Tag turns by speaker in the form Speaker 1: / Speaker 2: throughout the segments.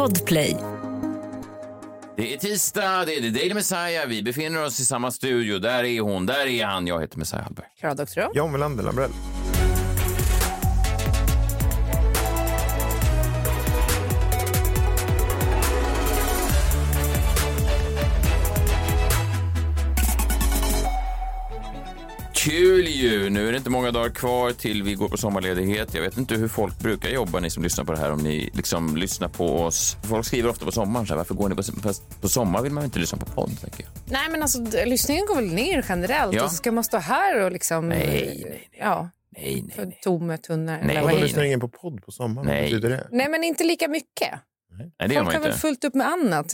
Speaker 1: Podplay.
Speaker 2: Det är tisdag, det är The Daily Messiah. Vi befinner oss i samma studio. Där är hon, där är han. Jag heter Messiah Hallberg.
Speaker 3: Klara Doktorow.
Speaker 4: John Welander Lambrell.
Speaker 2: Kul ju! Nu är det inte många dagar kvar till vi går på sommarledighet. Jag vet inte hur folk brukar jobba, ni som lyssnar på det här, om ni liksom lyssnar på oss. Folk skriver ofta på sommaren så här, varför går ni på, fast på sommar vill man inte lyssna på podd, tänker jag.
Speaker 3: Nej, men alltså lyssningen går väl ner generellt
Speaker 2: Ja.
Speaker 3: och så ska man stå här och liksom...
Speaker 2: Nej, nej, nej.
Speaker 3: Ja,
Speaker 2: Nej, nej,
Speaker 3: för
Speaker 2: nej.
Speaker 3: tomma tunnor.
Speaker 2: Nej,
Speaker 4: Vadå, lyssnar ingen på podd på sommaren?
Speaker 2: Nej.
Speaker 4: Vad betyder det?
Speaker 3: Nej, men inte lika mycket.
Speaker 2: Nej, det
Speaker 3: Folk
Speaker 2: man
Speaker 3: har väl fullt upp med annat.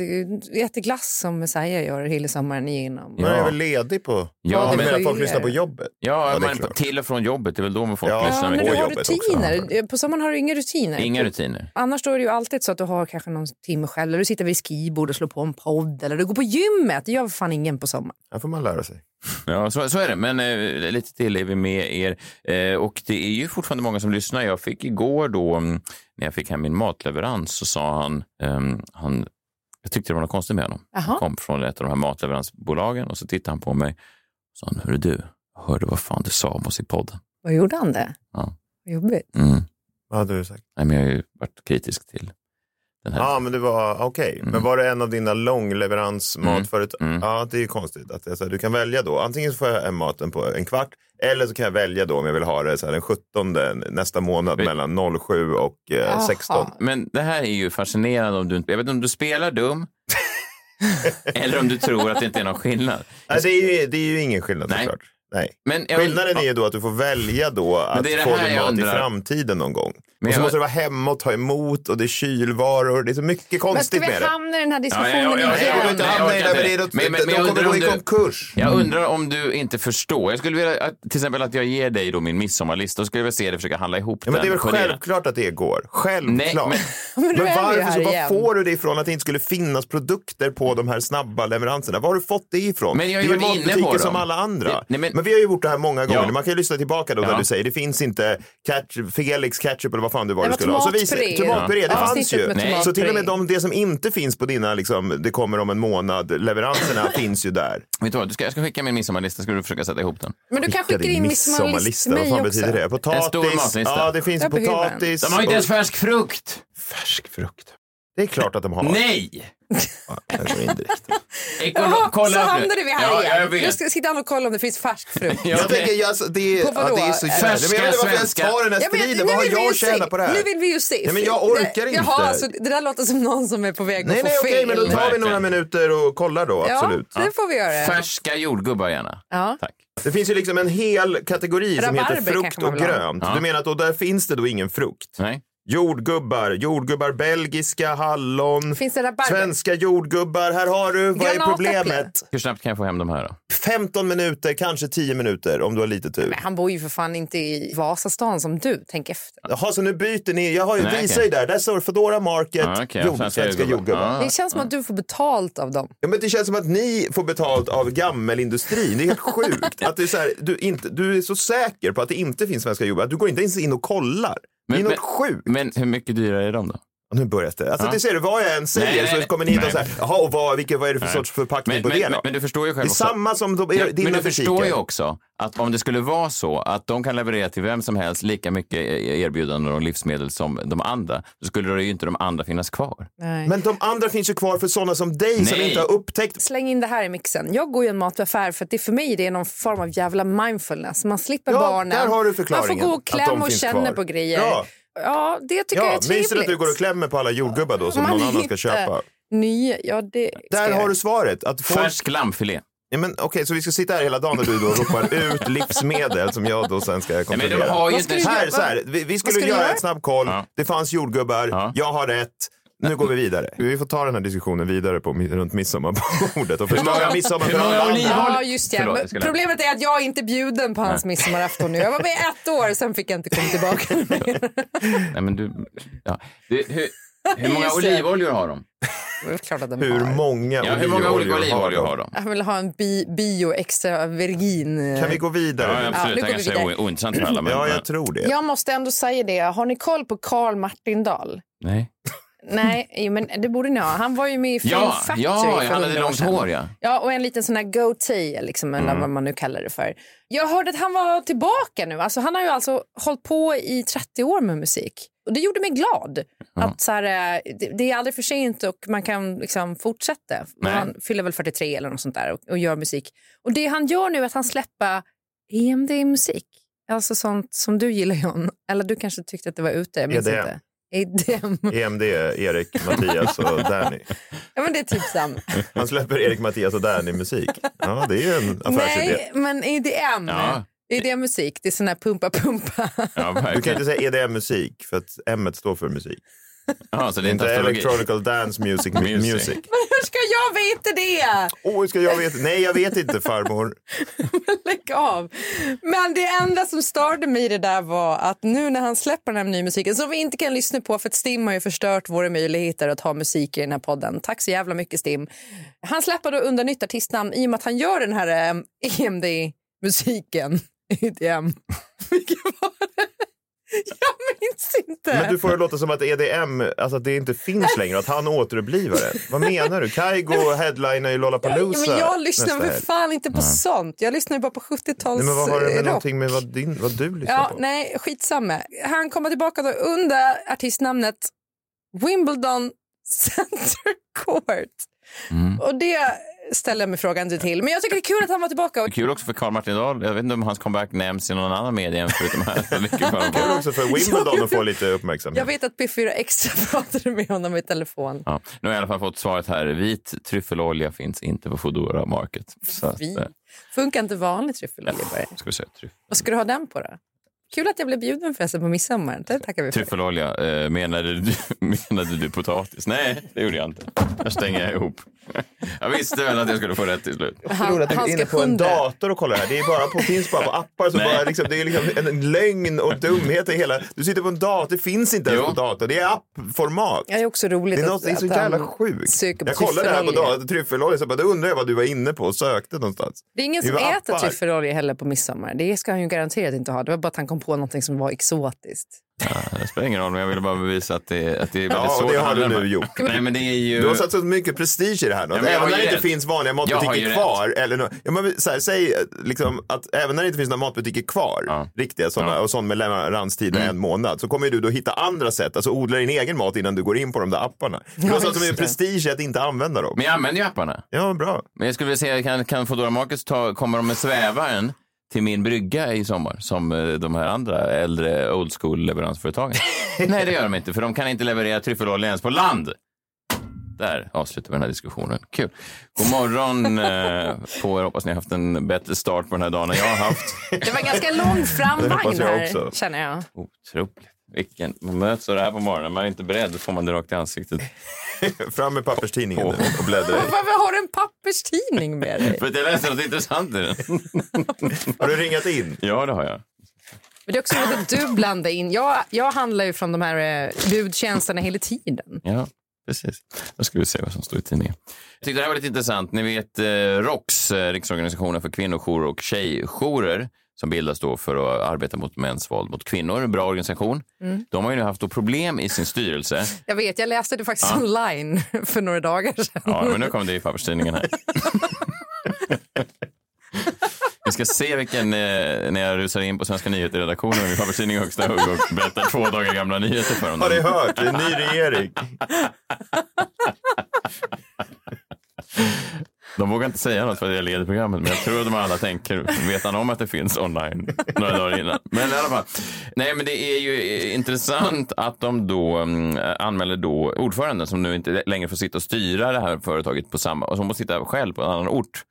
Speaker 3: Äter glass som Messiah gör hela sommaren igenom.
Speaker 2: Ja.
Speaker 4: Man är väl ledig på...
Speaker 2: Ja,
Speaker 3: får
Speaker 4: att folk lyssnar på jobbet?
Speaker 2: Ja,
Speaker 4: Ja, klart.
Speaker 2: till och från jobbet, det är väl då man folk
Speaker 4: Ja,
Speaker 2: lyssnar
Speaker 3: Ja, men du har
Speaker 4: också.
Speaker 3: rutiner. På sommaren har du inga rutiner.
Speaker 2: Inga rutiner.
Speaker 3: Annars då är det ju alltid så att du har kanske någon timme själv. Eller du sitter vid skrivbord och slår på en podd. Eller du går på gymmet. Det gör fan ingen på sommaren.
Speaker 4: Här får man lära sig.
Speaker 2: Ja, så, så är det. Men eh, lite till är vi med er. Eh, och det är ju fortfarande många som lyssnar. Jag fick igår då, mm, när jag fick hem min matleverans, så sa han, ehm, han jag tyckte det var något konstigt med honom.
Speaker 3: Jaha.
Speaker 2: Han kom från ett av de här matleveransbolagen och så tittade han på mig och sa, han, hörru du, jag hörde vad fan du sa om oss i podden.
Speaker 3: Vad gjorde han det?
Speaker 2: Ja.
Speaker 3: Vad jobbigt.
Speaker 2: Mm.
Speaker 4: Vad hade du sagt?
Speaker 2: Nej, men jag har ju varit kritisk till.
Speaker 4: Ja, men det var okej.
Speaker 2: Mm.
Speaker 4: Men var det en av dina långleveransmatföretag?
Speaker 2: Mm.
Speaker 4: Ja, det är ju konstigt. Att det är så här, du kan välja då. Antingen så får jag maten på en kvart eller så kan jag välja då om jag vill ha det så här, den 17 nästa månad
Speaker 2: Vet-
Speaker 4: mellan 07 och eh,
Speaker 3: Jaha.
Speaker 4: 16.
Speaker 2: Men det här är ju fascinerande om du inte, jag vet inte om du spelar dum eller om du tror att det inte är någon skillnad.
Speaker 4: Nej, det, är ju, det är ju ingen skillnad
Speaker 2: Nej.
Speaker 4: såklart. Nej.
Speaker 2: Men jag-
Speaker 4: Skillnaden är ju då att du får välja då att
Speaker 2: det det
Speaker 4: få din
Speaker 2: jag
Speaker 4: mat i framtiden någon gång.
Speaker 2: Men
Speaker 4: och så
Speaker 2: jag-
Speaker 4: måste du vara hemma och ta emot och det är kylvaror. Det är så mycket
Speaker 3: Men ska
Speaker 4: konstigt
Speaker 3: vi
Speaker 4: med det.
Speaker 3: hamna i den här diskussionen
Speaker 2: Ja, ja, ja,
Speaker 4: jag
Speaker 3: igen?
Speaker 4: inte
Speaker 2: Nej, jag orkar
Speaker 4: det.
Speaker 2: inte.
Speaker 4: men det
Speaker 2: Men- men- men
Speaker 4: De
Speaker 2: jag
Speaker 4: kommer
Speaker 2: undrar
Speaker 4: gå
Speaker 2: om
Speaker 4: i
Speaker 2: du-
Speaker 4: konkurs.
Speaker 2: Jag undrar om du inte förstår. Jag skulle vilja att, till exempel att jag ger dig då min midsommarlista och skulle vilja se dig försöka handla ihop
Speaker 4: Ja, men det är väl
Speaker 2: den
Speaker 4: självklart att det går. Självklart.
Speaker 2: Nej, men-
Speaker 3: Men vi
Speaker 4: varför, så, var får du det ifrån att det inte skulle finnas produkter på de här snabba leveranserna? Var har du fått det ifrån?
Speaker 2: Men jag har ju
Speaker 4: det är ju
Speaker 2: varit inne på dem.
Speaker 4: som alla andra.
Speaker 2: Det- nej, men-
Speaker 4: men... vi har ju gjort det här många gånger.
Speaker 2: Ja.
Speaker 4: Man kan ju lyssna tillbaka då
Speaker 2: Ja.
Speaker 4: där du säger det finns inte ketchup, Felix ketchup eller vad fan det var
Speaker 3: Det
Speaker 4: du
Speaker 3: var
Speaker 4: skulle ha. Så
Speaker 3: tomatpuré.
Speaker 4: Tomatpuré, det
Speaker 3: Ja.
Speaker 4: fanns ju.
Speaker 2: Nej.
Speaker 4: Så till och med de, det som inte finns på dina, liksom, det kommer om en månad, leveranserna finns ju där.
Speaker 2: Vet du vad, du ska, jag ska skicka min midsommarlista, ska du försöka sätta ihop den?
Speaker 3: Men du kan
Speaker 4: Skicka din
Speaker 3: in midsommarlista
Speaker 4: Vad
Speaker 3: mig
Speaker 4: fan
Speaker 3: också.
Speaker 4: betyder det? Potatis?
Speaker 2: En stor matlista.
Speaker 4: Ja, det finns
Speaker 3: Ja,
Speaker 4: potatis.
Speaker 2: De har inte
Speaker 4: och-
Speaker 2: ens färsk frukt!
Speaker 4: Färsk frukt. Det är klart att de har.
Speaker 2: Nej!
Speaker 4: Ja,
Speaker 3: Jaha,
Speaker 2: kolla
Speaker 3: så hamnade vi här
Speaker 2: ja,
Speaker 3: igen. Nu ska sitta och kolla om det finns färsk frukt.
Speaker 2: Ja,
Speaker 4: Jag
Speaker 2: det-
Speaker 4: tänker, jag, det,
Speaker 3: På
Speaker 4: ja, det är så jävla... Jag vet inte varför jag ens tar den här
Speaker 3: Ja, men
Speaker 4: striden.
Speaker 3: nu
Speaker 4: Vad har
Speaker 3: vill vi
Speaker 4: jag
Speaker 3: ju
Speaker 4: att tjäna på det här?
Speaker 3: Nu vill vi ju se.
Speaker 4: Nej, men jag orkar
Speaker 3: det,
Speaker 4: inte.
Speaker 3: Jaha, alltså, det där låter som någon som är på väg
Speaker 4: Nej,
Speaker 3: att
Speaker 4: nej,
Speaker 3: få
Speaker 4: okej,
Speaker 3: fel.
Speaker 4: men då tar vi några minuter och kollar då, absolut.
Speaker 3: Ja, det får vi göra.
Speaker 2: Färska jordgubbar gärna.
Speaker 3: Ja.
Speaker 2: Tack.
Speaker 4: Det finns ju liksom en hel kategori som heter
Speaker 3: Rabarber
Speaker 4: frukt och grönt. Du menar att då där finns det då ingen frukt?
Speaker 2: Nej.
Speaker 4: Jordgubbar, jordgubbar belgiska, hallon,
Speaker 3: Finns det rabarber?
Speaker 4: svenska jordgubbar. Här har du, vad är
Speaker 3: Granatäpple.
Speaker 4: problemet?
Speaker 2: Hur snabbt kan jag få hem de här då?
Speaker 4: 15 minuter, kanske 10 minuter om du har lite tur.
Speaker 3: Men han bor ju för fan inte i Vasastan som du. Tänk efter.
Speaker 4: Jaha, så nu byter ni. Jag har ju
Speaker 2: Nej,
Speaker 4: visar
Speaker 2: okej.
Speaker 4: ju där. Där står Foodora Market,
Speaker 2: Ja, okej,
Speaker 4: jord,
Speaker 2: svenska
Speaker 4: svenska
Speaker 2: jordgubbar.
Speaker 4: jordgubbar.
Speaker 2: Ja.
Speaker 3: Det känns som att du får betalt av dem.
Speaker 4: Ja, men det känns som att ni får betalt av gammelindustrin. Det är helt sjukt. Att det är så här, du, inte, du är så säker på att det inte finns svenska jordgubbar att du går inte ens in och kollar.
Speaker 2: Men-
Speaker 4: något
Speaker 2: men-
Speaker 4: sjukt.
Speaker 2: Men hur mycket dyrare är de då?
Speaker 4: Nu börjar det. Alltså,
Speaker 2: Ja.
Speaker 4: det ser du, vad jag än säger
Speaker 2: Nej, nej,
Speaker 4: så
Speaker 2: nej.
Speaker 4: kommer ni hit och
Speaker 2: Nej.
Speaker 4: säger, jaha, och vad, vilket, vad är det för sorts förpackning
Speaker 2: Men,
Speaker 4: på
Speaker 2: men,
Speaker 4: det
Speaker 2: men,
Speaker 4: då?
Speaker 2: men du förstår ju
Speaker 4: det
Speaker 2: själv
Speaker 4: är
Speaker 2: också.
Speaker 4: samma som de,
Speaker 2: Ja,
Speaker 4: dina
Speaker 2: men du förstår ju
Speaker 4: butiker.
Speaker 2: också att om det skulle vara så att de kan leverera till vem som helst lika mycket erbjudanden och livsmedel som de andra, så skulle det ju inte de andra finnas kvar.
Speaker 3: Nej.
Speaker 4: Men de andra finns ju kvar för sådana som dig som
Speaker 2: Nej.
Speaker 4: inte har upptäckt.
Speaker 3: Släng in det här i mixen. Jag går ju en mataffär för att det för mig det är någon form av jävla mindfulness. Man slipper
Speaker 4: Ja,
Speaker 3: barnen.
Speaker 4: där har du
Speaker 3: Man
Speaker 4: förklaringen,
Speaker 3: får gå och klämma och känna på grejer.
Speaker 4: Ja.
Speaker 3: Ja, det tycker jag
Speaker 4: Ja,
Speaker 3: är trevligt.
Speaker 4: du att du går och klämmer på alla jordgubbar då som
Speaker 3: Man
Speaker 4: någon annan ska köpa?
Speaker 3: Nya, ja det
Speaker 4: Där
Speaker 3: jag.
Speaker 4: har du svaret. Att folk...
Speaker 2: Färsk lammfilé.
Speaker 4: Ja, men, Okej, så vi ska sitta här hela dagen och du då ropar ut livsmedel som jag då sen ska
Speaker 2: Nej, men de
Speaker 4: kontrollera.
Speaker 2: har ju inte...
Speaker 4: Här, så här, vi, vi skulle göra
Speaker 3: göra?
Speaker 4: ett snabb koll.
Speaker 2: Ja.
Speaker 4: Det fanns jordgubbar.
Speaker 2: Ja.
Speaker 4: Jag har rätt. Nu går vi vidare. Vi får ta den här diskussionen vidare på, runt midsommarbordet och förstöra midsommar för
Speaker 2: hur många
Speaker 4: alla
Speaker 2: oliv-
Speaker 4: andra.
Speaker 3: Ja, just det.
Speaker 2: Förlåt.
Speaker 3: Problemet är att jag är inte bjuden på hans midsommarafton nu. Jag var med ett år, sen fick jag inte komma tillbaka.
Speaker 2: Nej, men du... Ja. Du, hur, hur många olivoljor har de?
Speaker 3: Det är klart att de
Speaker 4: Hur
Speaker 3: har.
Speaker 4: många
Speaker 2: Ja, hur många olika
Speaker 4: olivoljor
Speaker 2: har de?
Speaker 3: Jag vill ha en bi, bio extra virgin.
Speaker 4: Kan vi gå vidare?
Speaker 2: Ja, absolut.
Speaker 3: går
Speaker 2: det kanske är
Speaker 3: vidare.
Speaker 2: o- ointressant för alla. Men,
Speaker 4: Ja, jag tror det.
Speaker 3: Jag måste ändå säga det. Har ni koll på Karl Martindal?
Speaker 2: Nej.
Speaker 3: Nej, men det borde ni ha. Han var ju med i Film
Speaker 2: Ja,
Speaker 3: Factory
Speaker 2: ja, han hade
Speaker 3: 100 år
Speaker 2: långt hår, ja.
Speaker 3: Ja, och en liten sån här goatee, liksom, eller vad man nu kallar det för. Jag hörde att han var tillbaka nu. Alltså, han har ju alltså hållit på i 30 år med musik. Och det gjorde mig glad. Att så här, eh, det, det är aldrig för sent och man kan liksom fortsätta.
Speaker 2: Nej.
Speaker 3: Han fyller väl 43 eller något sånt där och, och gör musik. Och det han gör nu är att han släpper EMD-musik. Alltså sånt som du gillar John. Eller du kanske tyckte att det var ute. Jag minns
Speaker 4: EDM.
Speaker 3: inte. EDM.
Speaker 4: EMD, Erik, Mattias och Danny.
Speaker 3: Ja, men det är typ samma.
Speaker 4: Han släpper Erik, Mattias och Danny-musik. Ja, det är ju en affärsidé.
Speaker 3: Nej, men EDM.
Speaker 2: Ja.
Speaker 3: EDM-musik, det är sån här pumpa-pumpa.
Speaker 2: Ja,
Speaker 4: Du kan inte säga EDM-musik för att M står för musik.
Speaker 2: Ja, så det är
Speaker 4: Inte
Speaker 2: astrologi.
Speaker 4: Electronical Dance Music
Speaker 2: Music.
Speaker 4: Music.
Speaker 3: Hur ska jag veta det?
Speaker 4: Åh, hur ska jag veta? Nej, jag vet inte farmor.
Speaker 3: Lägg av. Men det enda som störde mig i det där var att nu när han släpper den här nya musiken som vi inte kan lyssna på för att Stim har ju förstört våra möjligheter att ha musik i den här podden. Tack så jävla mycket Stim. Han släpper då under nytt artistnamn i och med att han gör den här EMD-musiken. EDM. Vilken var det? Jag minns inte.
Speaker 4: Men du får det låta som att EDM, alltså att det inte finns längre, att han återupplivar det. Vad menar du? Kygo headlinar ju Lollapalooza
Speaker 3: Ja, men jag lyssnar för fan inte på sånt. Jag lyssnar ju bara på 70-tals
Speaker 4: Nej, men vad har det med
Speaker 3: rock.
Speaker 4: någonting med vad, din, vad du lyssnar
Speaker 3: Ja,
Speaker 4: på?
Speaker 3: nej, skitsamma. Han kommer tillbaka då under artistnamnet Wimbledon Center Court.
Speaker 2: Mm.
Speaker 3: Och det ställer mig frågan till. Men jag tycker det är kul att han var tillbaka.
Speaker 2: Kul också för Carl Martin Dahl. Jag vet inte om hans comeback nämns i någon annan media än förutom här.
Speaker 4: Kul också för Wimbledon att få lite uppmärksamhet.
Speaker 3: Jag vet att P4 Extra pratade med honom i telefon.
Speaker 2: Ja, nu har jag i alla fall fått svaret här. Vit tryffelolja finns inte på Foodora Market. Så att,
Speaker 3: Vi.
Speaker 2: eh,
Speaker 3: Funkar inte vanlig tryffelolja bara?
Speaker 2: ska vi säga tryff.
Speaker 3: Vad ska du ha den på då? Kul att jag blev bjuden förresten på midsommar. Det tackar vi för.
Speaker 2: Tryffelolja, eh, menade, du, menade du potatis? Nej, det gjorde jag inte. Jag stänger jag ihop. Jag visste väl att jag skulle få rätt till slut.
Speaker 4: Tror att du
Speaker 3: han
Speaker 4: är
Speaker 3: ska
Speaker 4: inne på en dator och kollar det här. Det är bara på, finns bara på appar. Så bara liksom, det är liksom en lögn och dumhet i hela... Du sitter på en dator, det finns inte ens på dator. Det är appformat.
Speaker 3: Det är också roligt
Speaker 4: Det är,
Speaker 3: att,
Speaker 4: något, det är så
Speaker 3: att han
Speaker 4: jävla sjukt. Jag kollade här på
Speaker 3: tryffelolja.
Speaker 4: datorn, tryffelolja, så bara, då undrar jag vad du var inne på och sökte någonstans.
Speaker 3: Det är ingen
Speaker 4: Det
Speaker 3: som äter tryffelolja heller på midsommar. Det ska han ju garanterat inte ha. Det var bara att han kom på någonting som var exotiskt.
Speaker 2: Ja, det spelar ingen roll, men jag ville bara bevisa att det, att det är väldigt
Speaker 4: Ja,
Speaker 2: svårt
Speaker 4: det
Speaker 2: att
Speaker 4: har du nu gjort.
Speaker 2: Nej, men det är ju...
Speaker 4: Du har satt så mycket prestige i det här.
Speaker 2: Ja,
Speaker 4: även när det inte finns vanliga matbutiker kvar. Eller ja, men, så här, säg eh, liksom, att även när det inte finns några matbutiker kvar,
Speaker 2: Ja.
Speaker 4: riktiga sådana,
Speaker 2: Ja. Mm.
Speaker 4: och sådana med leveranstid en månad, så kommer du då hitta andra sätt, alltså odla din egen mat innan du går in på de där apparna. Du har satt så mycket
Speaker 3: det.
Speaker 4: prestige i att inte använda dem.
Speaker 2: Men jag använder ju apparna.
Speaker 4: Ja, bra.
Speaker 2: Men jag skulle vilja säga, kan, kan Foodora Markets ta, kommer de med svävaren till min brygga i sommar som eh, de här andra äldre old school leveransföretagen? Nej, det gör de inte, för de kan inte leverera tryffelolja ens på land. Där avslutar vi den här diskussionen. Kul. God morgon eh, på er. Hoppas ni har haft en bättre start på den här dagen än jag har haft.
Speaker 3: Det var ganska lång framvagn här, känner jag.
Speaker 2: Otroligt. Vilken, man möts så här på morgonen, man är inte beredd, då får man det rakt i ansiktet.
Speaker 4: Fram med papperstidningen nu och bläddra i.
Speaker 3: Varför har du en papperstidning med dig?
Speaker 2: För att jag läste något intressant i den.
Speaker 4: Har du ringat in?
Speaker 2: Ja, det har jag.
Speaker 3: Men det är också roligt att du blandar in. Jag, jag handlar ju från de här eh, budtjänsterna hela tiden.
Speaker 2: Ja, precis. Då ska vi se vad som står i tidningen. Jag tyckte det här var lite intressant. Ni vet eh, ROKS, eh, Riksorganisationen för kvinnojourer och tjejjourer, som bildas då för att arbeta mot mäns våld mot kvinnor. Bra organisation. De har ju nu haft då problem i sin styrelse.
Speaker 3: Jag vet, jag läste det faktiskt online för några dagar sedan.
Speaker 2: Ja, men nu kommer det i papperstidningen här. Vi ska se vilken, eh, när jag rusar in på Svenska nyheter-redaktionen med papperstidningen högsta hugg och berättar två dagar gamla nyheter för dem.
Speaker 4: Har ni hört? Det är en ny regering.
Speaker 2: De vågar inte säga något för att jag leder programmet, men jag tror att de alla tänker, vet han om att det finns online några dagar innan? Men i alla fall. Nej, men det är ju intressant att de då um, anmäler då ordföranden som nu inte längre får sitta och styra det här företaget på samma, och som måste sitta själv på en annan ort.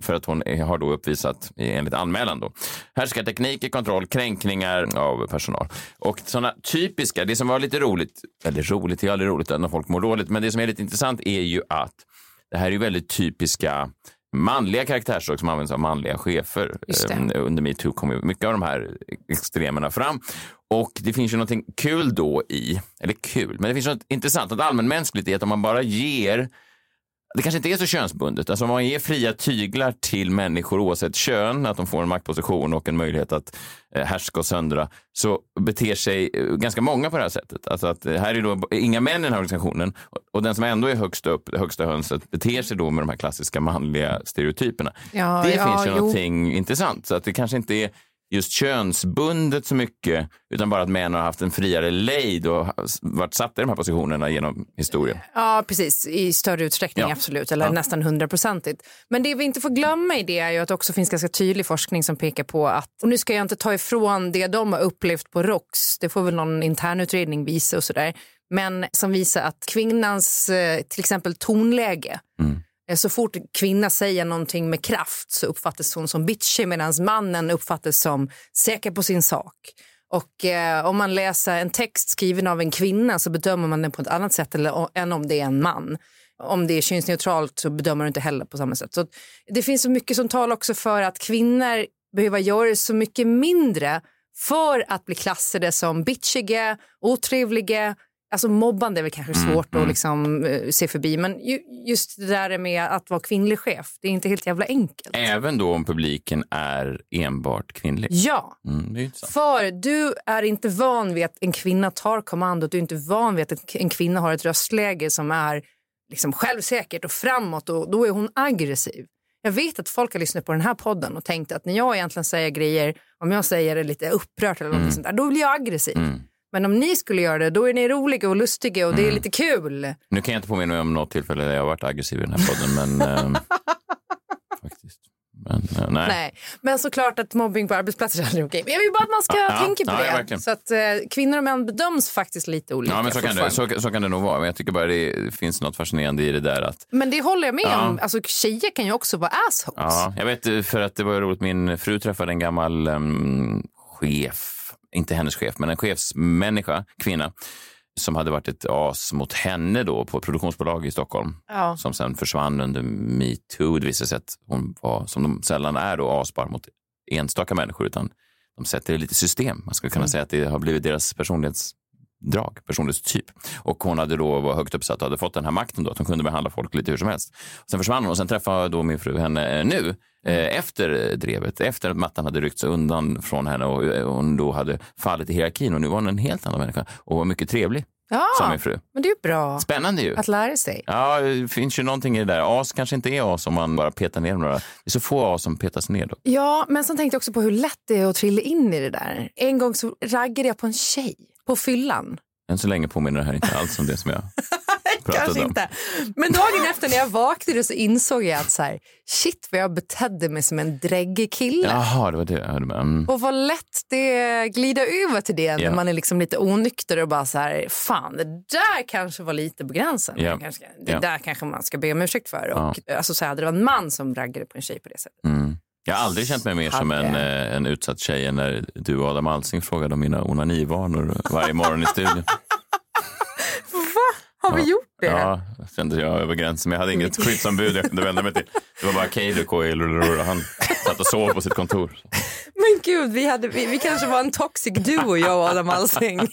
Speaker 2: För att hon har då uppvisat, enligt anmälan då, härskartekniker, kontroll, kränkningar av personal. Och sådana typiska, det som var lite roligt, eller roligt, det är aldrig roligt när folk mår dåligt, men det som är lite intressant är ju att det här är ju väldigt typiska manliga karaktärsdrag som används av manliga chefer. Ehm, Under metoo kom mycket av de här extremerna fram. Och det finns ju någonting kul då i, eller kul, men det finns något intressant, något allmänmänskligt i att om man bara ger det kanske inte är så könsbundet. Alltså om man ger fria tyglar till människor oavsett kön, att de får en maktposition och en möjlighet att eh, härska och söndra, så beter sig eh, ganska många på det här sättet. Alltså att eh, här är då inga män i den här organisationen och, den som ändå är högst upp, det högsta hönset, beter sig då med de här klassiska manliga stereotyperna.
Speaker 3: Ja,
Speaker 2: det
Speaker 3: ja,
Speaker 2: finns ju
Speaker 3: jo.
Speaker 2: någonting intressant. Så att det kanske inte är just könsbundet så mycket, utan bara att män har haft en friare lejd och varit satta i de här positionerna genom historien.
Speaker 3: Ja, precis. I större utsträckning,
Speaker 2: Ja.
Speaker 3: absolut. Eller
Speaker 2: Ja.
Speaker 3: nästan hundraprocentigt. Men det vi inte får glömma i det är ju att det också finns ganska tydlig forskning som pekar på att, och nu ska jag inte ta ifrån det de har upplevt på ROX, det får väl någon internutredning visa och sådär, men som visar att kvinnans eh, till exempel tonläge
Speaker 2: Mm.
Speaker 3: Eh, så fort en kvinna säger någonting med kraft så uppfattas hon som bitchig medan mannen uppfattas som säker på sin sak. Och eh, om man läser en text skriven av en kvinna så bedömer man den på ett annat sätt eller, än om det är en man. Om det är könsneutralt så bedömer du inte heller på samma sätt. Så det finns så mycket som talar också för att kvinnor behöver göra så mycket mindre för att bli klassade som bitchiga, otrevliga, Alltså mobbande är väl kanske svårt att liksom, eh, se förbi, men ju, just det där med att vara kvinnlig chef, det är inte helt jävla enkelt.
Speaker 2: Även då om publiken är enbart kvinnlig.
Speaker 3: Ja,
Speaker 2: Mm,
Speaker 3: för du är inte van vid att en kvinna tar kommandot, du är inte van vid att en kvinna har ett röstläge som är liksom självsäkert och framåt och då är hon aggressiv. Jag vet att folk har lyssnat på den här podden och tänkt att när jag egentligen säger grejer, om jag säger det lite upprört eller något sånt där, då blir jag aggressiv.
Speaker 2: Mm.
Speaker 3: Men om ni skulle göra det, då är ni roliga och lustiga och det är lite kul.
Speaker 2: Nu kan jag inte påminna mig om något tillfälle där jag har varit aggressiv i den här podden, men ehm, faktiskt. Men eh, nej.
Speaker 3: Nej, men såklart att mobbing på arbetsplatser är aldrig okej. Men jag vill bara att man ska
Speaker 2: Ja,
Speaker 3: tänka på
Speaker 2: ja,
Speaker 3: det.
Speaker 2: ja,
Speaker 3: så att eh, kvinnor och män bedöms faktiskt lite olika.
Speaker 2: Ja, men så kan, det, så, så kan det nog vara. Men jag tycker bara det finns något fascinerande i det där att
Speaker 3: Men det håller jag med om. Alltså, tjejer kan ju också vara assholes.
Speaker 2: Ja, jag vet eh, för att det var roligt. Min fru träffade en gammal em, chef, inte hennes chef, men en chefsmänniska, kvinna, som hade varit ett as mot henne då på ett produktionsbolag i Stockholm.
Speaker 3: Ja.
Speaker 2: Som sen försvann under metoo. Det visade sig att hon var, som de sällan är, då, asbar mot enstaka människor, utan de sätter det lite system. Man skulle kunna säga att det har blivit deras personlighetsdrag, personlighetstyp. Och hon hade då var högt uppsatt och hade fått den här makten då, att hon kunde behandla folk lite hur som helst. Sen försvann hon och sen träffade då min fru henne eh, nu, eh, efter drevet, efter att mattan hade ryckts undan från henne och eh, hon då hade fallit i hierarkin och nu var hon en helt annan människa och var mycket trevlig,
Speaker 3: Ja,
Speaker 2: sa min fru.
Speaker 3: men det är bra
Speaker 2: Spännande ju.
Speaker 3: att lära sig.
Speaker 2: Ja, det finns ju någonting i det där. As kanske inte är as om man bara petar ner några. Det är så få as som petas ner. Då.
Speaker 3: Ja, men sen tänkte jag också på hur lätt det är att trilla in i det där. En gång så raggade jag på en tjej på fyllan.
Speaker 2: Än så länge påminner det här inte alls om det som jag
Speaker 3: Kanske
Speaker 2: om.
Speaker 3: inte. Men dagen efter när jag vaknade så insåg jag att så här, shit vad jag betedde mig som en dräggig kille.
Speaker 2: Jaha, det var det jag hörde med. Mm.
Speaker 3: Och vad lätt det glider över till det när
Speaker 2: Ja.
Speaker 3: man är liksom lite onykter och bara så här, fan det där kanske var lite på gränsen.
Speaker 2: Ja.
Speaker 3: Det, kanske, det
Speaker 2: Ja.
Speaker 3: där kanske man ska be om ursäkt för. Och, alltså, så här, hade det var en man som raggade på en tjej på det sättet.
Speaker 2: Mm. Jag har aldrig känt mig mer som en,
Speaker 3: Hade.
Speaker 2: eh, en utsatt tjej än när du och Adam Alsing frågade om mina onanivanor varje morgon i studion.
Speaker 3: Har vi gjort det?
Speaker 2: Ja, kände jag över gränsen. Men jag hade inget skyddsombud jag kunde vända mig till. Det var bara Keijo Koilurur och han satt och sov på sitt kontor.
Speaker 3: Gud, vi, hade, vi, vi kanske var en toxic duo jag och Adam Alsing.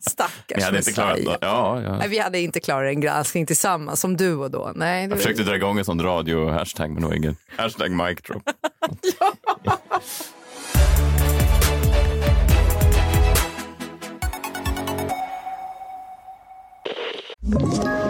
Speaker 3: Stackars
Speaker 2: Jag hade inte klarat
Speaker 3: Messiah.
Speaker 2: Ja, ja.
Speaker 3: Nej, vi hade inte klarat en granskning tillsammans som duo då. Nej, det
Speaker 2: Jag försökte dra igång en sån radio-hashtag men det var ingen. Hashtag mic drop.
Speaker 1: Ett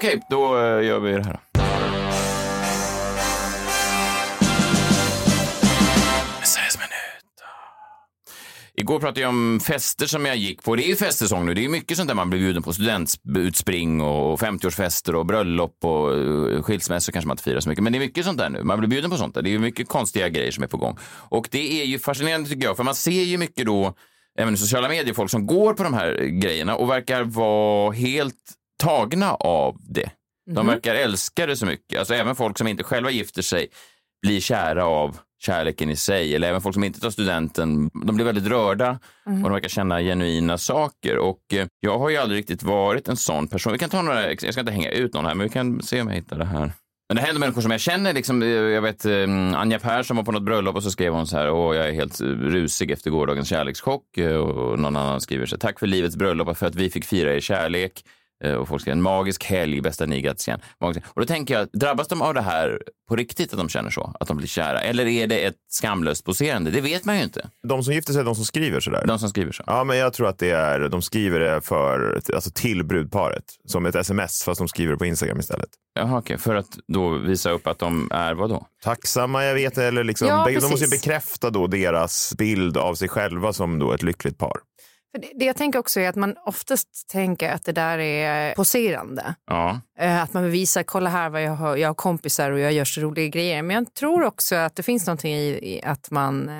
Speaker 5: Okej,
Speaker 2: Okej, då eh, gör vi det här. Igår pratade jag om fester som jag gick på. Det är ju festsäsong nu. Det är mycket sånt där man blir bjuden på. Studentutspring och 50-årsfester och bröllop och eh, skilsmässor kanske man inte firar så mycket. Men det är mycket sånt där nu. Man blir bjuden på sånt där. Det är ju mycket konstiga grejer som är på gång. Och det är ju fascinerande tycker jag. För man ser ju mycket då även i sociala medier, folk som går på de här grejerna och verkar vara helt tagna av det. De verkar älska det så mycket. Alltså även folk som inte själva gifter sig blir kära av kärleken i sig. Eller även folk som inte tar studenten. De blir väldigt rörda och de verkar känna genuina saker. Och eh, jag har ju aldrig riktigt varit en sån person. Vi kan ta några, jag ska inte hänga ut någon här, men vi kan se om jag hittar det här. Men det händer människor som jag känner. Liksom, eh, jag vet eh, Anja Persson var på något bröllop och så skrev hon så här. Åh, jag är helt rusig efter gårdagens kärlekschock. Och någon annan skriver så här. Tack för livets bröllop för att vi fick fira er kärlek. Eh, Och folk skriver en magisk helg, bästa ni Gratien. Magisk- Och då tänker jag, drabbas de av det här på riktigt att de känner så? Att de blir kära? Eller är det ett skamlöst poserande? Det vet man ju inte.
Speaker 4: De som gifter sig är de som skriver sådär.
Speaker 2: De som skriver så.
Speaker 4: Ja, men jag tror att det är, de skriver det för, alltså till brudparet. Som ett sms, fast de skriver det på Instagram istället.
Speaker 2: Jaha, okej. För att då visa upp att de är vad då?
Speaker 4: Tacksamma, jag vet eller liksom,
Speaker 3: Ja,
Speaker 4: de måste ju bekräfta då deras bild av sig själva som då ett lyckligt par.
Speaker 3: För det, det jag tänker också är att man oftast tänker att det där är poserande.
Speaker 2: Ja.
Speaker 3: Eh, Att man vill visa, kolla här vad jag har, jag har kompisar och jag gör så roliga grejer. Men jag tror också att det finns någonting i, i att man eh,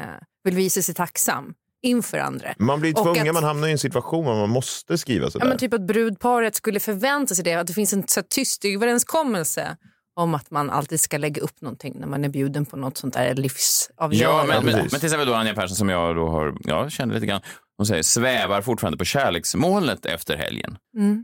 Speaker 3: vill visa sig tacksam inför andra.
Speaker 4: Man blir tvungen,
Speaker 3: att-
Speaker 4: man hamnar i en situation där man måste skriva sådär.
Speaker 3: Ja, men typ att brudparet skulle förvänta sig det, att det finns en så tyst överenskommelse om att man alltid ska lägga upp någonting när man är bjuden på något sånt där
Speaker 2: Ja,
Speaker 3: livsavgörande.
Speaker 2: men, men,
Speaker 4: precis.
Speaker 2: men till exempel då Anja Persson som jag då har, ja, känner lite grann. Hon säger svävar fortfarande på kärleksmolnet efter helgen.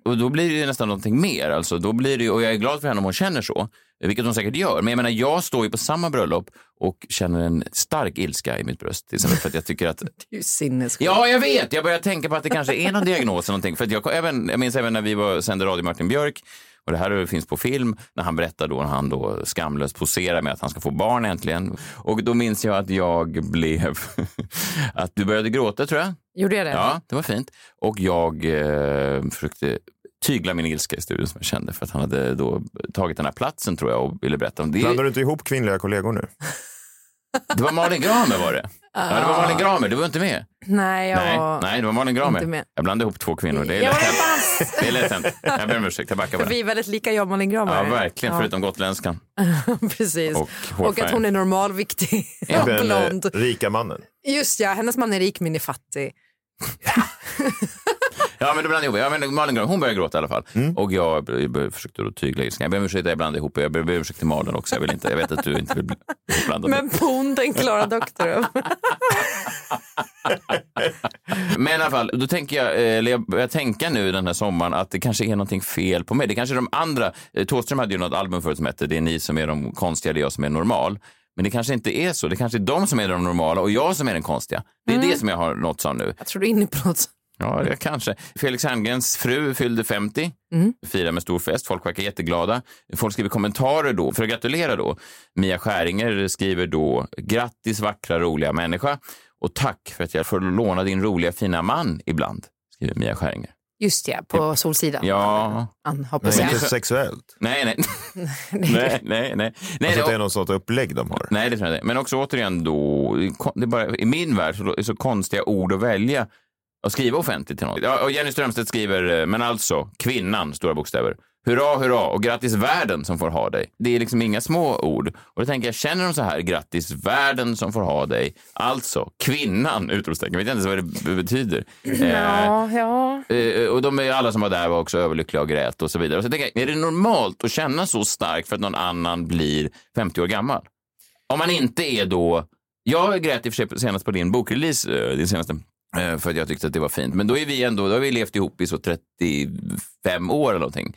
Speaker 2: Och då blir det ju nästan någonting mer. Alltså, då blir det, ju- och jag är glad för henne om hon känner så, vilket hon säkert gör. Men jag menar, jag står ju på samma bröllop och känner en stark ilska i mitt bröst. Till exempel för att jag tycker att
Speaker 3: Det är ju sinnessjukt.
Speaker 2: Ja, jag vet. Jag börjar tänka på att det kanske är någon diagnos eller någonting. För att jag, även, jag minns även när vi var, sände Radio Martin Björk, och det här finns på film, när han berättar då när han då skamlöst poserar med att han ska få barn äntligen. Och då minns jag att jag blev, att du började gråta tror jag.
Speaker 3: Gjorde jag det?
Speaker 2: Ja, det var fint. Och jag eh, försökte tygla min ilska i studion som jag kände för att han hade då tagit den här platsen tror jag och ville berätta om det.
Speaker 4: Blandar du inte ihop kvinnliga kollegor nu?
Speaker 2: Det var Malin Gramer var det. Ja, det var Malin Gramer, du var inte med.
Speaker 3: Nej, jag
Speaker 2: Nej,
Speaker 3: var...
Speaker 2: nej, det var Malin Gramer.
Speaker 3: inte med.
Speaker 2: Jag blandade ihop två kvinnor. Det är
Speaker 3: Jag
Speaker 2: lätt hänt. Det är lätt hänt. Jag ber om ursäkt, jag backar bara.
Speaker 3: vi är väldigt lika jag och Malin
Speaker 2: Ja,
Speaker 3: Gramer.
Speaker 2: verkligen.
Speaker 3: Ja,
Speaker 2: Förutom gotländskan.
Speaker 3: precis.
Speaker 2: Och
Speaker 3: Och, att hon är normalviktig
Speaker 2: Ja.
Speaker 3: och
Speaker 4: Den eh,
Speaker 3: blond.
Speaker 4: rika mannen.
Speaker 3: Just ja, hennes man är rik men är fattig.
Speaker 2: Ja, men det blandade ihop. Ja, men Malin Gramer, hon började gråta i alla fall.
Speaker 3: Mm.
Speaker 2: Och jag försökte då tygla ilskan. Jag ber om ursäkt att jag blandade ihop. Jag ber om ursäkt till Malin också. Jag, vill inte, jag vet att du inte vill bli ihopblandad.
Speaker 3: Men Pon, den Klara Doktorov.
Speaker 2: Men i alla fall, då tänker jag, eh, eller jag börjar tänka nu den här sommaren att det kanske är någonting fel på mig. Det kanske är de andra, eh, Thåström hade ju något album förut som hette Det är ni som är de konstiga, det är jag som är normal. Men det kanske inte är så. Det kanske är de som är de normala och jag som är den konstiga. Det är
Speaker 3: Mm.
Speaker 2: det som jag har nåtts av nu.
Speaker 3: Jag tror du är inne på något.
Speaker 2: Ja, det kanske. Felix Herngrens fru fyllde 50.
Speaker 3: Mm.
Speaker 2: Firar med stor fest. Folk verkar jätteglada. Folk skriver kommentarer då för att gratulera då. Mia Skäringer skriver då grattis vackra roliga människa och tack för att jag får låna din roliga fina man ibland. Skriver Mia Skäringer.
Speaker 3: Just ja, på Solsidan.
Speaker 2: Ja,
Speaker 3: Han hoppas
Speaker 4: Nej,
Speaker 3: jag.
Speaker 4: inte sexuellt.
Speaker 2: nej, nej. nej, nej, nej. Nej,
Speaker 4: Alltså
Speaker 2: det,
Speaker 4: att är något sånt upplägg de har.
Speaker 2: nej, det tror jag inte. Men också återigen då, det är bara, i min värld så är det så konstiga ord att välja och skriva offentligt till någon. Ja, och Jenny Strömstedt skriver, eh, men alltså, kvinnan, stora bokstäver. Hurra, hurra och grattis världen som får ha dig. Det är liksom inga små ord. Och då tänker jag, känner de så här, grattis världen som får ha dig. Alltså, kvinnan, utropstecken. Jag vet inte ens vad det betyder. Eh,
Speaker 3: Ja, ja.
Speaker 2: Eh, och de är alla som var där var också överlyckliga och grät och så vidare. Och så tänker jag, är det normalt att känna så starkt för att någon annan blir 50 år gammal? Om man inte är då... Jag grät i och för sig senast på din bokrelease, eh, din senaste, för att jag tyckte att det var fint. Men då är vi ändå, då har vi levt ihop i så 35 år eller någonting.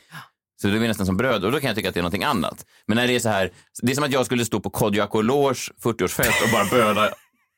Speaker 2: Så då är vi nästan som bröder och då kan jag tycka att det är någonting annat. Men när det är så här, det är som att jag skulle stå på Kodjo Akolors 40-årsfest och bara böla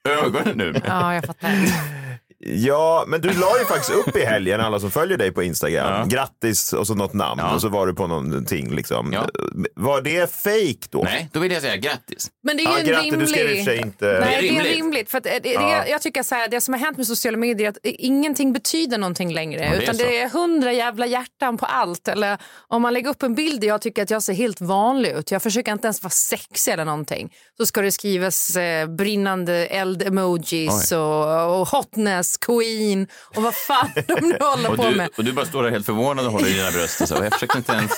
Speaker 2: ögonen nu.
Speaker 3: ja, jag fattar.
Speaker 4: Ja, men du la ju faktiskt upp i helgen, alla som följer dig på Instagram,
Speaker 2: Ja.
Speaker 4: grattis och så något namn
Speaker 2: Ja.
Speaker 4: och så var du på någonting liksom.
Speaker 2: Ja.
Speaker 4: Var det fake då?
Speaker 2: Nej, då vill jag säga grattis.
Speaker 3: Men det är
Speaker 4: Ja,
Speaker 3: ju en
Speaker 4: grattis,
Speaker 3: rimlig...
Speaker 4: du skrev i sig inte...
Speaker 3: Nej,
Speaker 2: Det
Speaker 3: det
Speaker 2: är
Speaker 3: är
Speaker 2: rimligt.
Speaker 3: rimligt. För att det, det,
Speaker 4: Ja.
Speaker 3: Jag tycker så här, det som har hänt med sociala medier är att ingenting betyder någonting längre.
Speaker 2: det är
Speaker 3: utan
Speaker 2: så.
Speaker 3: det är hundra jävla hjärtan på allt. Eller om man lägger upp en bild där jag tycker att jag ser helt vanlig ut. Jag försöker inte ens vara sexig eller någonting. Så ska det skrivas eh, brinnande eld-emojis och, och hotness Beatles, Queen och vad fan de nu håller
Speaker 2: Och
Speaker 3: på
Speaker 2: du,
Speaker 3: med.
Speaker 2: och du bara står där helt förvånad och håller i dina bröst. Och så. Jag försökte inte ens...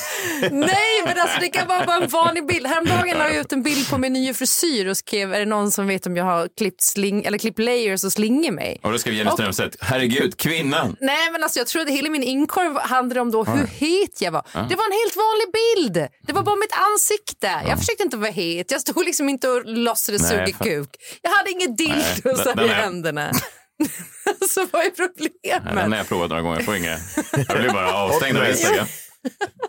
Speaker 3: Nej, men alltså det kan vara bara en vanlig bild. Häromdagen la jag ut en bild på min nya frisyr och skrev är det någon som vet om jag har klippt, sling, eller klippt layers och slingor mig.
Speaker 2: Och då skrev Jenny Strömstedt, herregud, kvinnan.
Speaker 3: Nej, men alltså jag tror att hela min inkorg handlade om då hur het jag var. Det var en helt vanlig bild. Det var bara mitt ansikte. Jag försökte inte vara het. Jag stod liksom inte och låtsades suga kuk. Jag hade inget dildo så
Speaker 2: den-
Speaker 3: här
Speaker 2: den
Speaker 3: i händerna. så vad är
Speaker 2: Den
Speaker 3: problemet?
Speaker 2: har jag provat några gånger, jag får inga... Jag blir bara avstängd av Instagram.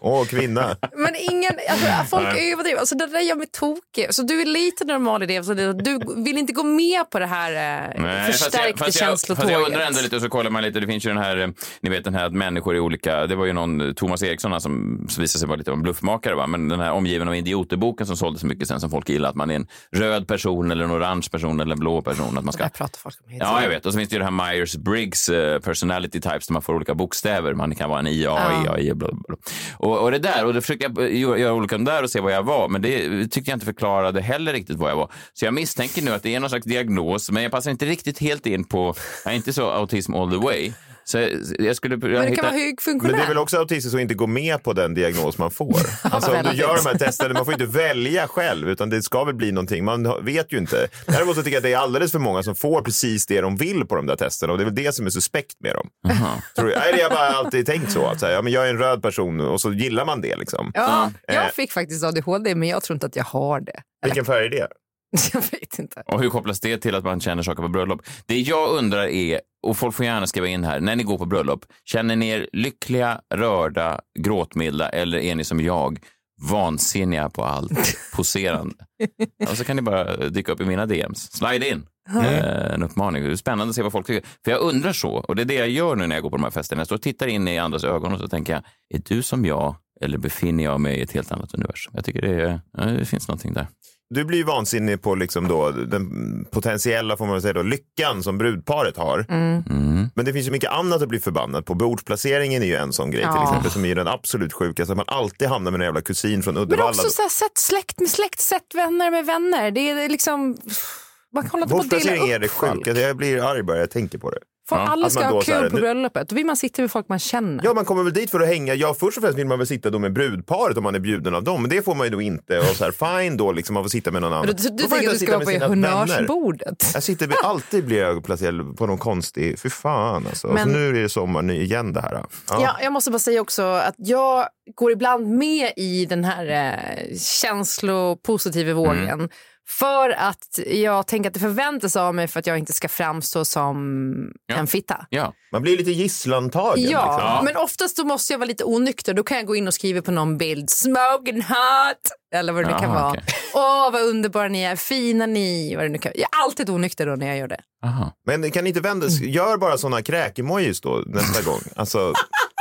Speaker 4: Åh, kvinna.
Speaker 3: Men ingen, alltså, folk
Speaker 2: Nej.
Speaker 3: överdriver. Alltså, det där gör mig tokig. Så du är lite normal i det. Så det- du vill inte gå med på det här eh,
Speaker 2: Nej, fast
Speaker 3: förstärkta
Speaker 2: jag, fast jag,
Speaker 3: känslotåget.
Speaker 2: fast jag undrar ändå lite, och så kollar man lite, det finns ju den här, eh, ni vet den här att människor är olika, det var ju någon Thomas Eriksson som som visade sig vara lite av en bluffmakare, va? men den här omgiven av idioterboken som sålde så mycket sen som folk gillar, att man är en röd person eller en orange person eller en blå person. Att man ska...
Speaker 3: Jag pratar folk om
Speaker 2: Ja, jag vet. Och så finns det ju det här Myers-Briggs eh, personality types där man får olika bokstäver. Man kan vara en IA, EAI och bla, bla, bla. Och, och det där, och då försökte jag eh, göra, göra olika där och se vad jag var, men det tyckte jag inte förklarade heller riktigt vad jag var. Så jag misstänker nu att det är någon slags diagnos, men jag passar inte riktigt helt in på, jag är inte så autism all the way. Så jag, jag skulle...
Speaker 3: Men det kan vara
Speaker 4: Men
Speaker 3: högfunktionär.
Speaker 4: det är väl också autistiskt att inte gå med på den diagnos man får. Alltså om du gör de här testerna, man får inte välja själv utan det ska väl bli någonting, man vet ju inte. Däremot så tycker jag att det är alldeles för många som får precis det de vill på de där testerna och det är väl det som är suspekt med dem. Tror jag. Nej, det har jag bara alltid tänkt så, att så här, ja, men jag är en röd person och så gillar man det liksom.
Speaker 3: Ja,
Speaker 4: Eh.
Speaker 3: jag fick faktiskt ADHD, men jag tror inte att jag har det.
Speaker 4: Vilken färg är det?
Speaker 3: Jag vet inte.
Speaker 2: Och hur kopplas det till att man känner saker på bröllop? Det jag undrar är, och folk får gärna skriva in här, när ni går på bröllop, känner ni er lyckliga, rörda, gråtmilda eller är ni som jag, vansinniga på allt, poserande? och så kan ni bara dyka upp i mina DMs. Slide in! Eh, en uppmaning. Det är spännande att se vad folk tycker. För jag undrar så, och det är det jag gör nu när jag går på de här festerna. Jag står och tittar in i andras ögon och så tänker jag, är du som jag eller befinner jag mig i ett helt annat universum? Jag tycker det, är, det finns någonting där.
Speaker 4: Du blir ju vansinnig på liksom då, den potentiella får man säga då, lyckan som brudparet har.
Speaker 2: Mm.
Speaker 4: Men det finns ju mycket annat att bli förbannad på. Bordsplaceringen är ju en sån grej till
Speaker 3: Ja.
Speaker 4: exempel som är den absolut sjukaste. Att man alltid hamnar med en jävla kusin från
Speaker 3: Men
Speaker 4: Uddevalla.
Speaker 3: också så här, sätt släkt med släkt, sätt vänner med vänner. Det är liksom... Man kan hålla inte på att dela
Speaker 4: Bordsplacering är
Speaker 3: upp
Speaker 4: det sjukaste. Jag blir arg bara jag tänker på det.
Speaker 3: Folk, alla
Speaker 4: Att
Speaker 3: ska ha
Speaker 4: så här,
Speaker 3: kul på bröllopet. Då vill man sitta med folk man känner.
Speaker 4: Ja, man kommer väl dit för att hänga. Ja, först och främst vill man väl sitta då med brudparet om man är bjuden av dem. Men det får man ju då inte. Och så här, fine då, liksom, man får sitta med någon annan.
Speaker 3: Du du tycker
Speaker 4: jag
Speaker 3: att du ska vara på honnörsbordet?
Speaker 4: Jag sitter, med- alltid blir jag placerad på någon konstig, fy fan alltså.
Speaker 3: Men-
Speaker 4: Så nu är det sommar nu igen det här. Ja.
Speaker 3: Ja, jag måste bara säga också att jag går ibland med i den här eh, känslopositiva vågen.
Speaker 4: Mm.
Speaker 3: För att jag tänker att det förväntas av mig för att jag inte ska framstå som
Speaker 2: Ja.
Speaker 3: en fitta.
Speaker 2: Ja.
Speaker 4: Man blir lite gisslantagen.
Speaker 3: Ja,
Speaker 4: Liksom.
Speaker 3: men oftast då måste jag vara lite onykter. Då kan jag gå in och skriva på någon bild, smoking hot, eller vad det nu kan vara.
Speaker 2: okej.
Speaker 3: Åh, vad underbara ni är, fina ni, vad det nu kan Jag är alltid onykter då när jag gör det.
Speaker 2: Aha.
Speaker 4: Men kan ni inte vända, gör bara sådana kräk-emojis då nästa gång. Alltså,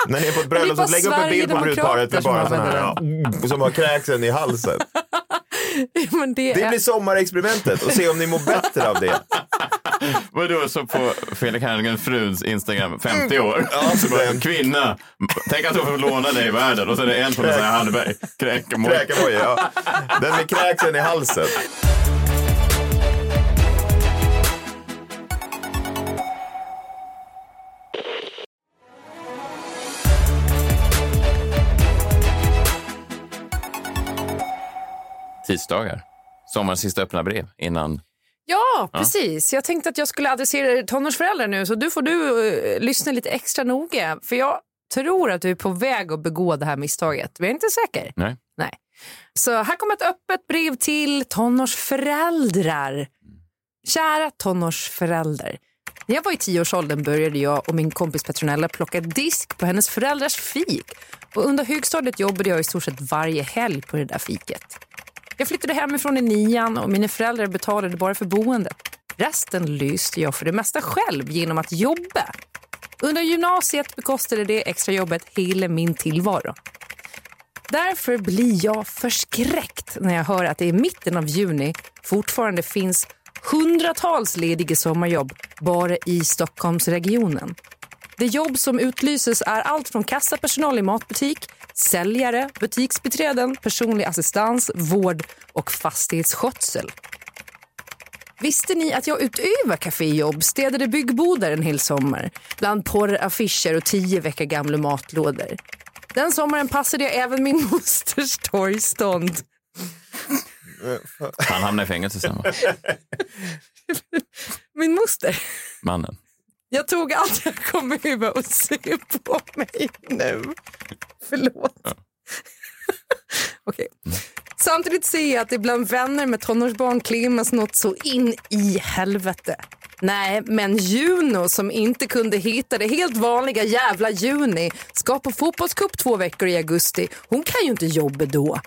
Speaker 4: när ni är på ett bröllop, så lägg upp en bild på brudparet med bara
Speaker 3: som
Speaker 4: sådana här, ja, som har kräksen i halsen.
Speaker 3: Men det,
Speaker 4: Det
Speaker 3: är...
Speaker 4: blir sommarexperimentet och se om ni mår bättre av det.
Speaker 2: Vadå, så på Felix Herngren fruns Instagram, 50 år,
Speaker 4: Ja,
Speaker 2: så bara, kvinna, tänk att hon får låna dig i världen och så är det en från Messiah Hallberg, kräkemoj.
Speaker 4: Kräk-emoji, ja. Den med kräksen i halsen.
Speaker 2: Tisdagar, sommarens sista öppna brev innan.
Speaker 3: Ja, precis. Jag tänkte att jag skulle adressera tonårsföräldrar nu, så du får du eh, lyssna lite extra noga. För jag tror att du är på väg att begå det här misstaget, men jag är inte säker.
Speaker 2: Nej.
Speaker 3: Nej. Så här kommer ett öppet brev till tonårsföräldrar. Kära tonårsförälder. När jag var i tioårsåldern började jag och min kompis Petronella plocka disk på hennes föräldrars fik. Och under högstadiet jobbade jag i stort sett varje helg på det där fiket. Jag flyttade hemifrån i nian och mina föräldrar betalade bara för boendet. Resten lyste jag för det mesta själv genom att jobba. Under gymnasiet bekostade det extra jobbet hela min tillvaro. Därför blir jag förskräckt när jag hör att det i mitten av juni fortfarande finns hundratals lediga sommarjobb bara i Stockholmsregionen. Det jobb som utlyses är allt från kassapersonal i matbutik, säljare, butiksbiträden, personlig assistans, vård och fastighetsskötsel. Visste ni att jag utöver kaféjobb städade byggbodar en hel sommar? Bland porraffischer och tio veckor gamla matlådor. Den sommaren passade jag även min mosters torgstånd.
Speaker 2: Han hamnar i fängelse sen, va?
Speaker 3: Min moster.
Speaker 2: Mannen.
Speaker 3: Jag tog allt jag kom över och se på mig nu. Förlåt. Okej. Samtidigt ser jag att det bland vänner med tonårsbarn klimmas något så in i helvete. Nej, men Juno som inte kunde hitta det helt vanliga jävla juni ska på fotbollscup två veckor i augusti. Hon kan ju inte jobba då.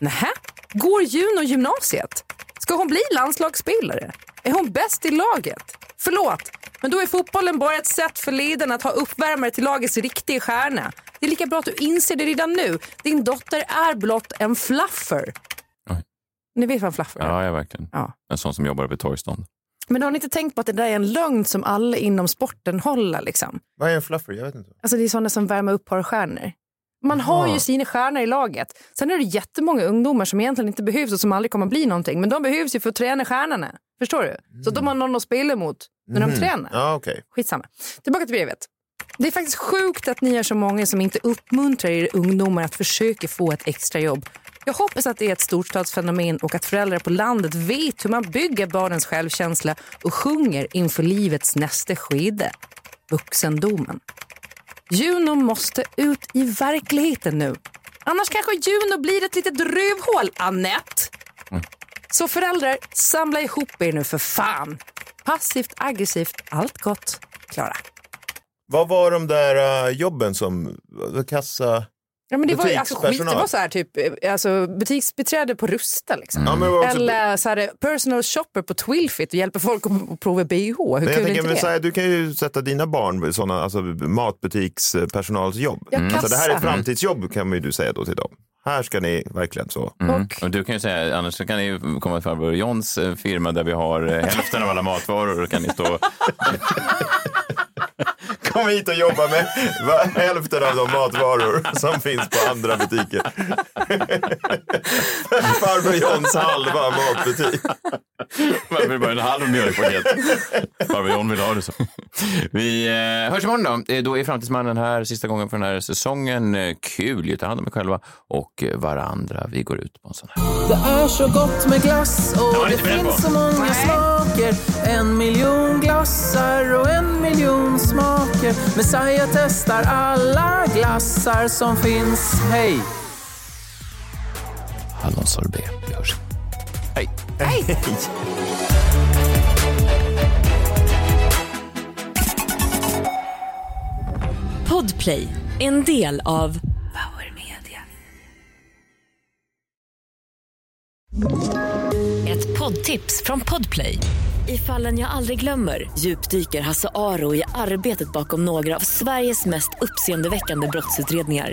Speaker 3: Nähä? Går Juno gymnasiet? Ska hon bli landslagsspelare? Är hon bäst i laget? Förlåt, men då är fotbollen bara ett sätt för ledaren att ha uppvärmare till lagets riktiga stjärna. Det är lika bra att du inser det redan nu. Din dotter är blott en fluffer.
Speaker 2: Oj.
Speaker 3: Ni vet vad en fluffer är?
Speaker 2: Ja, ja, verkligen.
Speaker 3: Ja.
Speaker 2: En sån som jobbar vid torgstånd.
Speaker 3: Men har ni inte tänkt på att det där är en lögn som alla inom sporten håller? Liksom?
Speaker 4: Vad är en fluffer? Jag vet inte.
Speaker 3: Alltså det är sådana som värmer upp porrstjärnor. Man har ju sina stjärnor i laget. Sen är det jättemånga ungdomar som egentligen inte behövs och som aldrig kommer att bli någonting. Men de behövs ju för att träna stjärnorna. Förstår du? Så de har någon att spela mot när de tränar.
Speaker 4: Ja, okej.
Speaker 3: Skitsamma. Tillbaka till brevet. Det är faktiskt sjukt att ni är så många som inte uppmuntrar er ungdomar att försöka få ett extrajobb. Jag hoppas att det är ett storstadsfenomen och att föräldrar på landet vet hur man bygger barnens självkänsla och sjunger inför livets nästa skede. Vuxendomen. Juno måste ut i verkligheten nu. Annars kanske Juno blir ett litet rövhål, Annette. Så föräldrar, samla ihop er nu för fan. Passivt, aggressivt, allt gott. Klara.
Speaker 4: Vad var de där uh, jobben som uh, kassa...
Speaker 3: Ja, men det var, alltså, skit, det
Speaker 4: Butikspersonal.
Speaker 3: var så här, typ, eh, alltså, butiksbiträde på Rusta. Liksom.
Speaker 4: Ja, var också-
Speaker 3: Eller så här, personal shopper på Twilfit och hjälper folk att, prova bh. Hur
Speaker 4: Men jag
Speaker 3: kul
Speaker 4: tänker, men
Speaker 3: det?
Speaker 4: här, du kan ju sätta dina barn i sådana alltså, matbutikspersonalsjobb.
Speaker 3: Ja,
Speaker 4: Alltså, det här är framtidsjobb kan man ju du säga då till dem. Här ska ni verkligen så.
Speaker 3: Och,
Speaker 2: Och du kan ju säga, annars så kan ni komma till farbror Johns eh, firma där vi har eh, hälften av alla matvaror. Då kan ni stå...
Speaker 4: Kom hit och jobba med hälften av de matvaror som finns på andra butiker. Farbror Johns halva matbutik.
Speaker 2: Man vill bara en halv mjölkpaket. John vill ha det så. Vi eh, hörs imorgon då. Eh, Då är Framtidsmannen här sista gången för den här säsongen. Eh, Kul ju, ta hand om er själva och varandra. Vi går ut på en sån här.
Speaker 6: Det är så gott med glass och det
Speaker 2: på.
Speaker 6: finns så många smaker En miljon glassar och en miljon smaker Messiah testar alla glassar som finns Hej!
Speaker 2: Hallonsorbet. Hörs. Hej.
Speaker 1: Podplay, en del av Power Media. Ett poddtips från Podplay. I fallen jag aldrig glömmer djupdyker Hasse Aro i arbetet bakom några av Sveriges mest uppseendeväckande brottsutredningar.